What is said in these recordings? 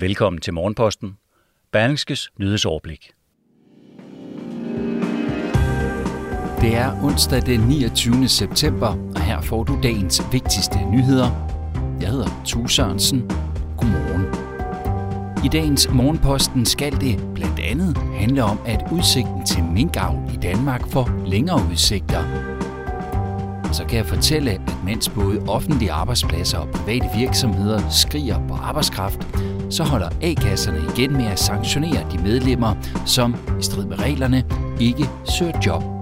Velkommen til Morgenposten. Berlingskes nyhedsoverblik. Det er onsdag den 29. september, og her får du dagens vigtigste nyheder. Jeg hedder Tue Sørensen. Godmorgen. I dagens Morgenposten skal det blandt andet handle om, at udsigten til minkavl i Danmark får længere udsigter. Så kan jeg fortælle, at mens både offentlige arbejdspladser og private virksomheder skriger på arbejdskraft, så holder A-kasserne igen med at sanktionere de medlemmer, som i strid med reglerne ikke søger job.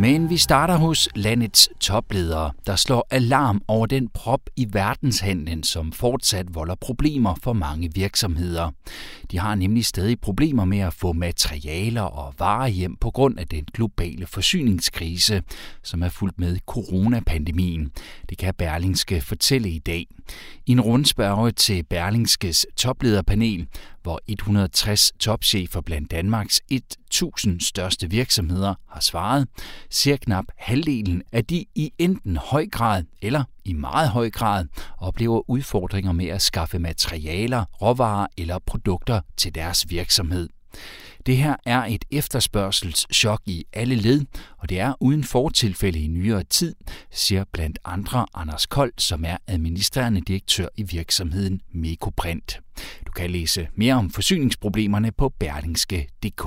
Men vi starter hos landets topledere, der slår alarm over den prop i verdenshandlen, som fortsat volder problemer for mange virksomheder. De har nemlig stadig problemer med at få materialer og varer hjem på grund af den globale forsyningskrise, som er fuldt med coronapandemien. Det kan Berlingske fortælle i dag. I en rundspørge til Berlingskes toplederpanel hvor 160 topchefer blandt Danmarks 1000 største virksomheder har svaret, ser knap halvdelen af de i enten høj grad eller i meget høj grad oplever udfordringer med at skaffe materialer, råvarer eller produkter til deres virksomhed. Det her er et efterspørgselschok i alle led, og det er uden fortilfælde i nyere tid, siger blandt andre Anders Kold, som er administrerende direktør i virksomheden Mekoprint. Du kan læse mere om forsyningsproblemerne på berlingske.dk.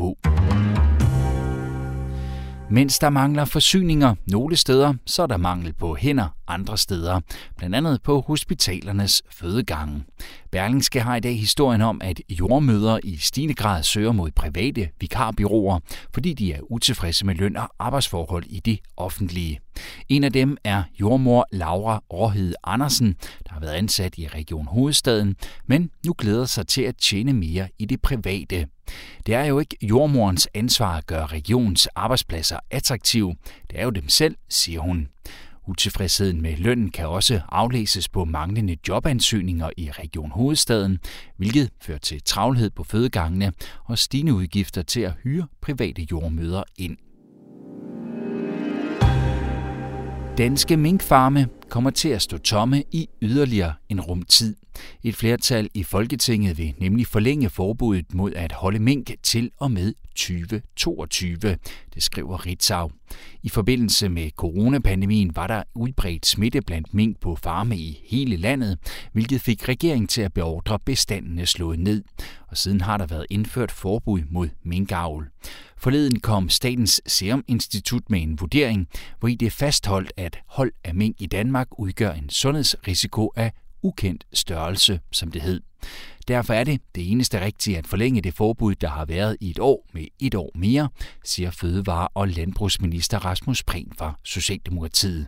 Mens der mangler forsyninger nogle steder, så er der mangel på hænder andre steder, blandt andet på hospitalernes fødegange. Berlingske har i dag historien om, at jordmøder i stigende grad søger mod private vikarbyråer, fordi de er utilfredse med løn og arbejdsforhold i det offentlige. En af dem er jordmor Laura Råhed Andersen, der har været ansat i Region Hovedstaden, men nu glæder sig til at tjene mere i det private. Det er jo ikke jordmorens ansvar at gøre regionens arbejdspladser attraktive. Det er jo dem selv, siger hun. Utilfredsheden med lønnen kan også aflæses på manglende jobansøgninger i Region Hovedstaden, hvilket fører til travlhed på fødegangene og stigende udgifter til at hyre private jordmøder ind. Danske minkfarme kommer til at stå tomme i yderligere en rumtid. Et flertal i Folketinget vil nemlig forlænge forbuddet mod at holde mink til og med 2022, det skriver Ritzau. I forbindelse med coronapandemien var der udbredt smitte blandt mink på farme i hele landet, hvilket fik regeringen til at beordre bestandene slået ned. Og siden har der været indført forbud mod minkavl. Forleden kom Statens Serum Institut med en vurdering, hvor i det fastholdt, at hold af mink i Danmark udgør en sundhedsrisiko af ukendt størrelse, som det hed. Derfor er det det eneste rigtige at forlænge det forbud, der har været i et år med et år mere, siger Fødevare- og Landbrugsminister Rasmus Prehn fra Socialdemokratiet.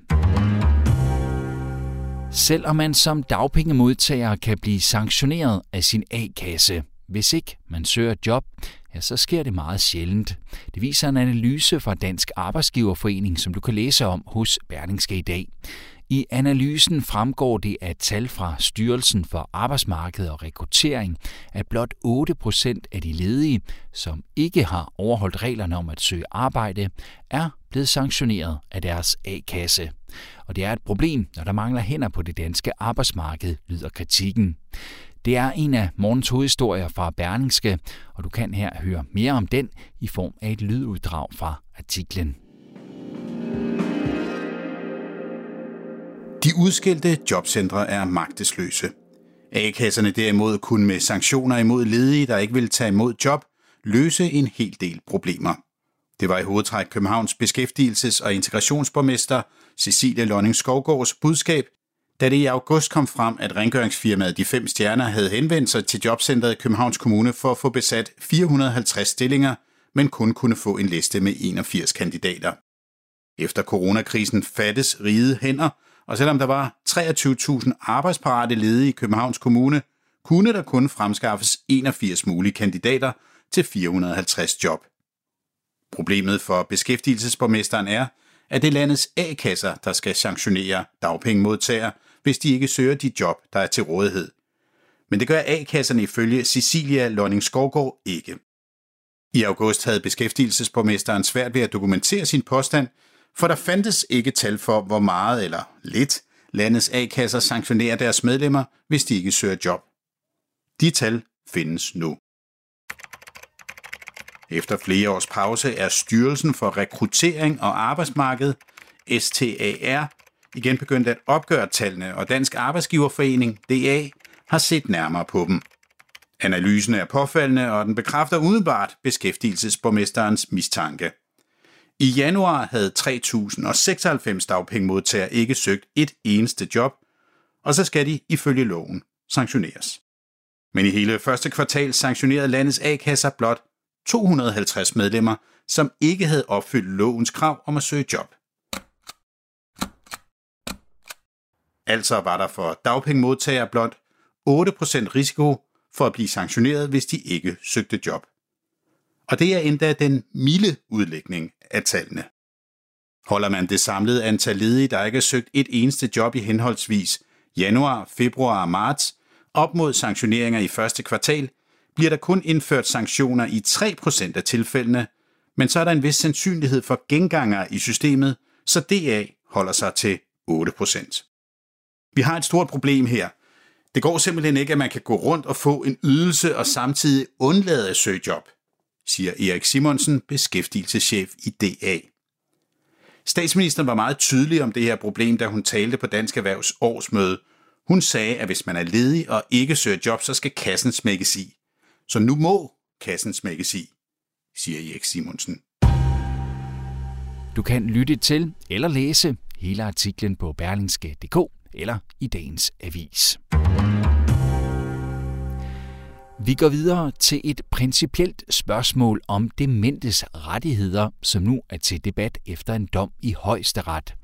Selvom man som dagpengemodtager kan blive sanktioneret af sin A-kasse, hvis ikke man søger job, ja, så sker det meget sjældent. Det viser en analyse fra Dansk Arbejdsgiverforening, som du kan læse om hos Berlingske i dag. I analysen fremgår det af tal fra Styrelsen for Arbejdsmarked og Rekruttering, at blot 8 procent af de ledige, som ikke har overholdt reglerne om at søge arbejde, er blevet sanktioneret af deres A-kasse. Og det er et problem, når der mangler hænder på det danske arbejdsmarked, lyder kritikken. Det er en af morgens hovedhistorier fra Berlingske, og du kan her høre mere om den i form af et lyduddrag fra artiklen. De udskilte jobcentre er magtesløse. A-kasserne derimod kunne med sanktioner imod ledige, der ikke vil tage imod job, løse en hel del problemer. Det var i hovedtræk Københavns beskæftigelses- og integrationsborgmester Cecilie Lonning Skovgårds budskab, da det i august kom frem, at rengøringsfirmaet De Fem Stjerner havde henvendt sig til jobcentret i Københavns Kommune for at få besat 450 stillinger, men kun kunne få en liste med 81 kandidater. Efter coronakrisen fattes rige hænder, og selvom der var 23.000 arbejdsparate ledige i Københavns Kommune, kunne der kun fremskaffes 81 mulige kandidater til 450 job. Problemet for beskæftigelsesborgmesteren er, at det er landets A-kasser, der skal sanktionere dagpengemodtagere, hvis de ikke søger de job, der er til rådighed. Men det gør A-kasserne ifølge Cecilia Lonning Skovgaard ikke. I august havde beskæftigelsesborgmesteren svært ved at dokumentere sin påstand, for der fandtes ikke tal for, hvor meget eller lidt landets A-kasser sanktionerer deres medlemmer, hvis de ikke søger job. De tal findes nu. Efter flere års pause er Styrelsen for Rekruttering og Arbejdsmarked, STAR, igen begyndt at opgøre tallene, og Dansk Arbejdsgiverforening, DA, har set nærmere på dem. Analysen er påfaldende, og den bekræfter udenbart beskæftigelsesborgmesterens mistanke. I januar havde 3.096 dagpengemodtagere ikke søgt et eneste job, og så skal de ifølge loven sanktioneres. Men i hele første kvartal sanktionerede landets A-kasser blot 250 medlemmer, som ikke havde opfyldt lovens krav om at søge job. Altså var der for dagpengemodtagere blot 8% risiko for at blive sanktioneret, hvis de ikke søgte job. Og det er endda den milde udlægning af tallene. Holder man det samlede antal ledige, der ikke har søgt et eneste job i henholdsvis januar, februar og marts, op mod sanktioneringer i første kvartal, bliver der kun indført sanktioner i 3% af tilfældene, men så er der en vis sandsynlighed for gengangere i systemet, så DA holder sig til 8%. Vi har et stort problem her. Det går simpelthen ikke, at man kan gå rundt og få en ydelse og samtidig undlade at søge job, siger Erik Simonsen, beskæftigelseschef i DA. Statsministeren var meget tydelig om det her problem, da hun talte på Dansk Erhvervs årsmøde. Hun sagde, at hvis man er ledig og ikke søger job, så skal kassen smækkes i. Så nu må kassen smækkes i, siger Erik Simonsen. Du kan lytte til eller læse hele artiklen på berlingske.dk eller i dagens avis. Vi går videre til et principielt spørgsmål om dementes rettigheder, som nu er til debat efter en dom i højesteret.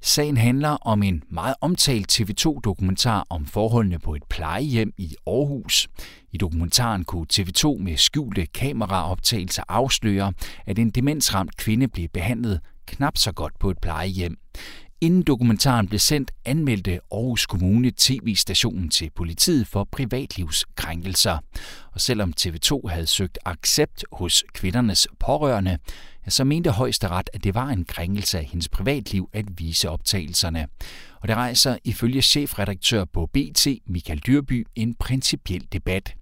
Sagen handler om en meget omtalt TV2-dokumentar om forholdene på et plejehjem i Aarhus. I dokumentaren kunne TV2 med skjulte kameraoptagelser afsløre, at en demensramt kvinde blev behandlet knap så godt på et plejehjem. Inden dokumentaren blev sendt, anmeldte Aarhus Kommune tv-stationen til politiet for privatlivskrænkelser. Og selvom TV2 havde søgt accept hos kvindernes pårørende, så mente højesteret, at det var en krænkelse af hendes privatliv at vise optagelserne. Og det rejser ifølge chefredaktør på BT, Michael Dyrby, en principiel debat.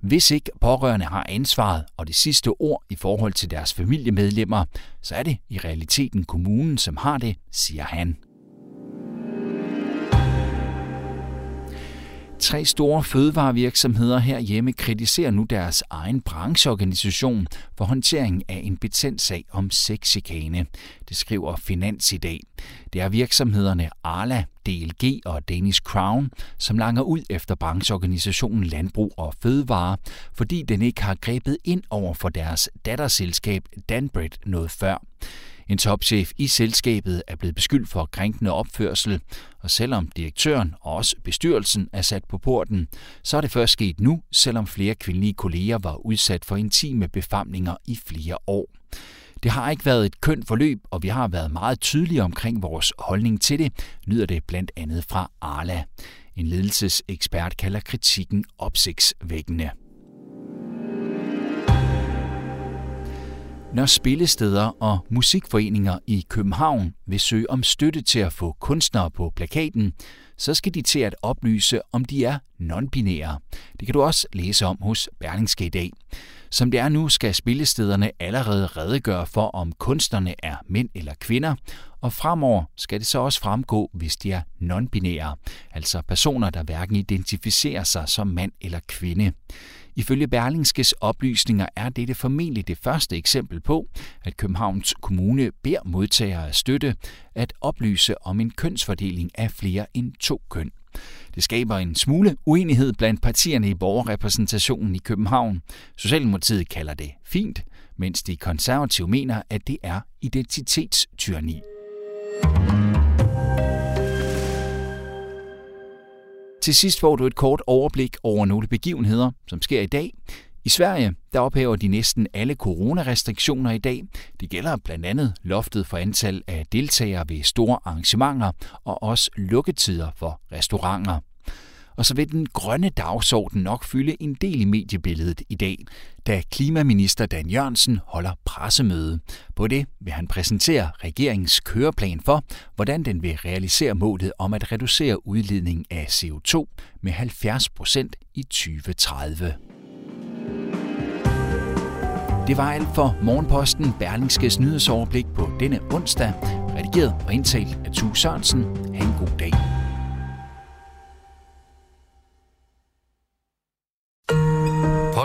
Hvis ikke pårørende har ansvaret og det sidste ord i forhold til deres familiemedlemmer, så er det i realiteten kommunen, som har det, siger han. Tre store fødevarevirksomheder herhjemme kritiserer nu deres egen brancheorganisation for håndtering af en betændt sag om sexchikane. Det skriver Finans i dag. Det er virksomhederne Arla, DLG og Danish Crown, som langer ud efter brancheorganisationen Landbrug og Fødevare, fordi den ikke har grebet ind over for deres datterselskab Danbred noget før. En topchef i selskabet er blevet beskyldt for krænkende opførsel, og selvom direktøren og også bestyrelsen er sat på porten, så er det først sket nu, selvom flere kvindelige kolleger var udsat for intime befamlinger i flere år. Det har ikke været et kønt forløb, og vi har været meget tydelige omkring vores holdning til det, lyder det blandt andet fra Arla. En ledelsesekspert kalder kritikken opsigtsvækkende. Når spillesteder og musikforeninger i København vil søge om støtte til at få kunstnere på plakaten, så skal de til at oplyse, om de er non-binære. Det kan du også læse om hos Berlingske i dag. Som det er nu, skal spillestederne allerede redegøre for, om kunstnerne er mænd eller kvinder, og fremover skal det så også fremgå, hvis de er non-binære, altså personer, der hverken identificerer sig som mand eller kvinde. Ifølge Berlingskes oplysninger er dette formentlig det første eksempel på, at Københavns Kommune beder modtagere af støtte at oplyse om en kønsfordeling af flere end to køn. Det skaber en smule uenighed blandt partierne i borgerrepræsentationen i København. Socialdemokratiet kalder det fint, mens de konservative mener, at det er identitetstyranni. Til sidst får du et kort overblik over nogle begivenheder, som sker i dag. I Sverige der ophæver de næsten alle coronarestriktioner i dag. Det gælder blandt andet loftet for antal af deltagere ved store arrangementer og også lukketider for restauranter. Og så vil den grønne dagsorden nok fylde en del i mediebilledet i dag, da klimaminister Dan Jørgensen holder pressemøde. På det vil han præsentere regeringens køreplan for, hvordan den vil realisere målet om at reducere udledningen af CO2 med 70 procent i 2030. Det var alt for Morgenposten Berlingskes nyhedsoverblik på denne onsdag, redigeret og indtalt af Tue Sørensen. Ha' en god dag.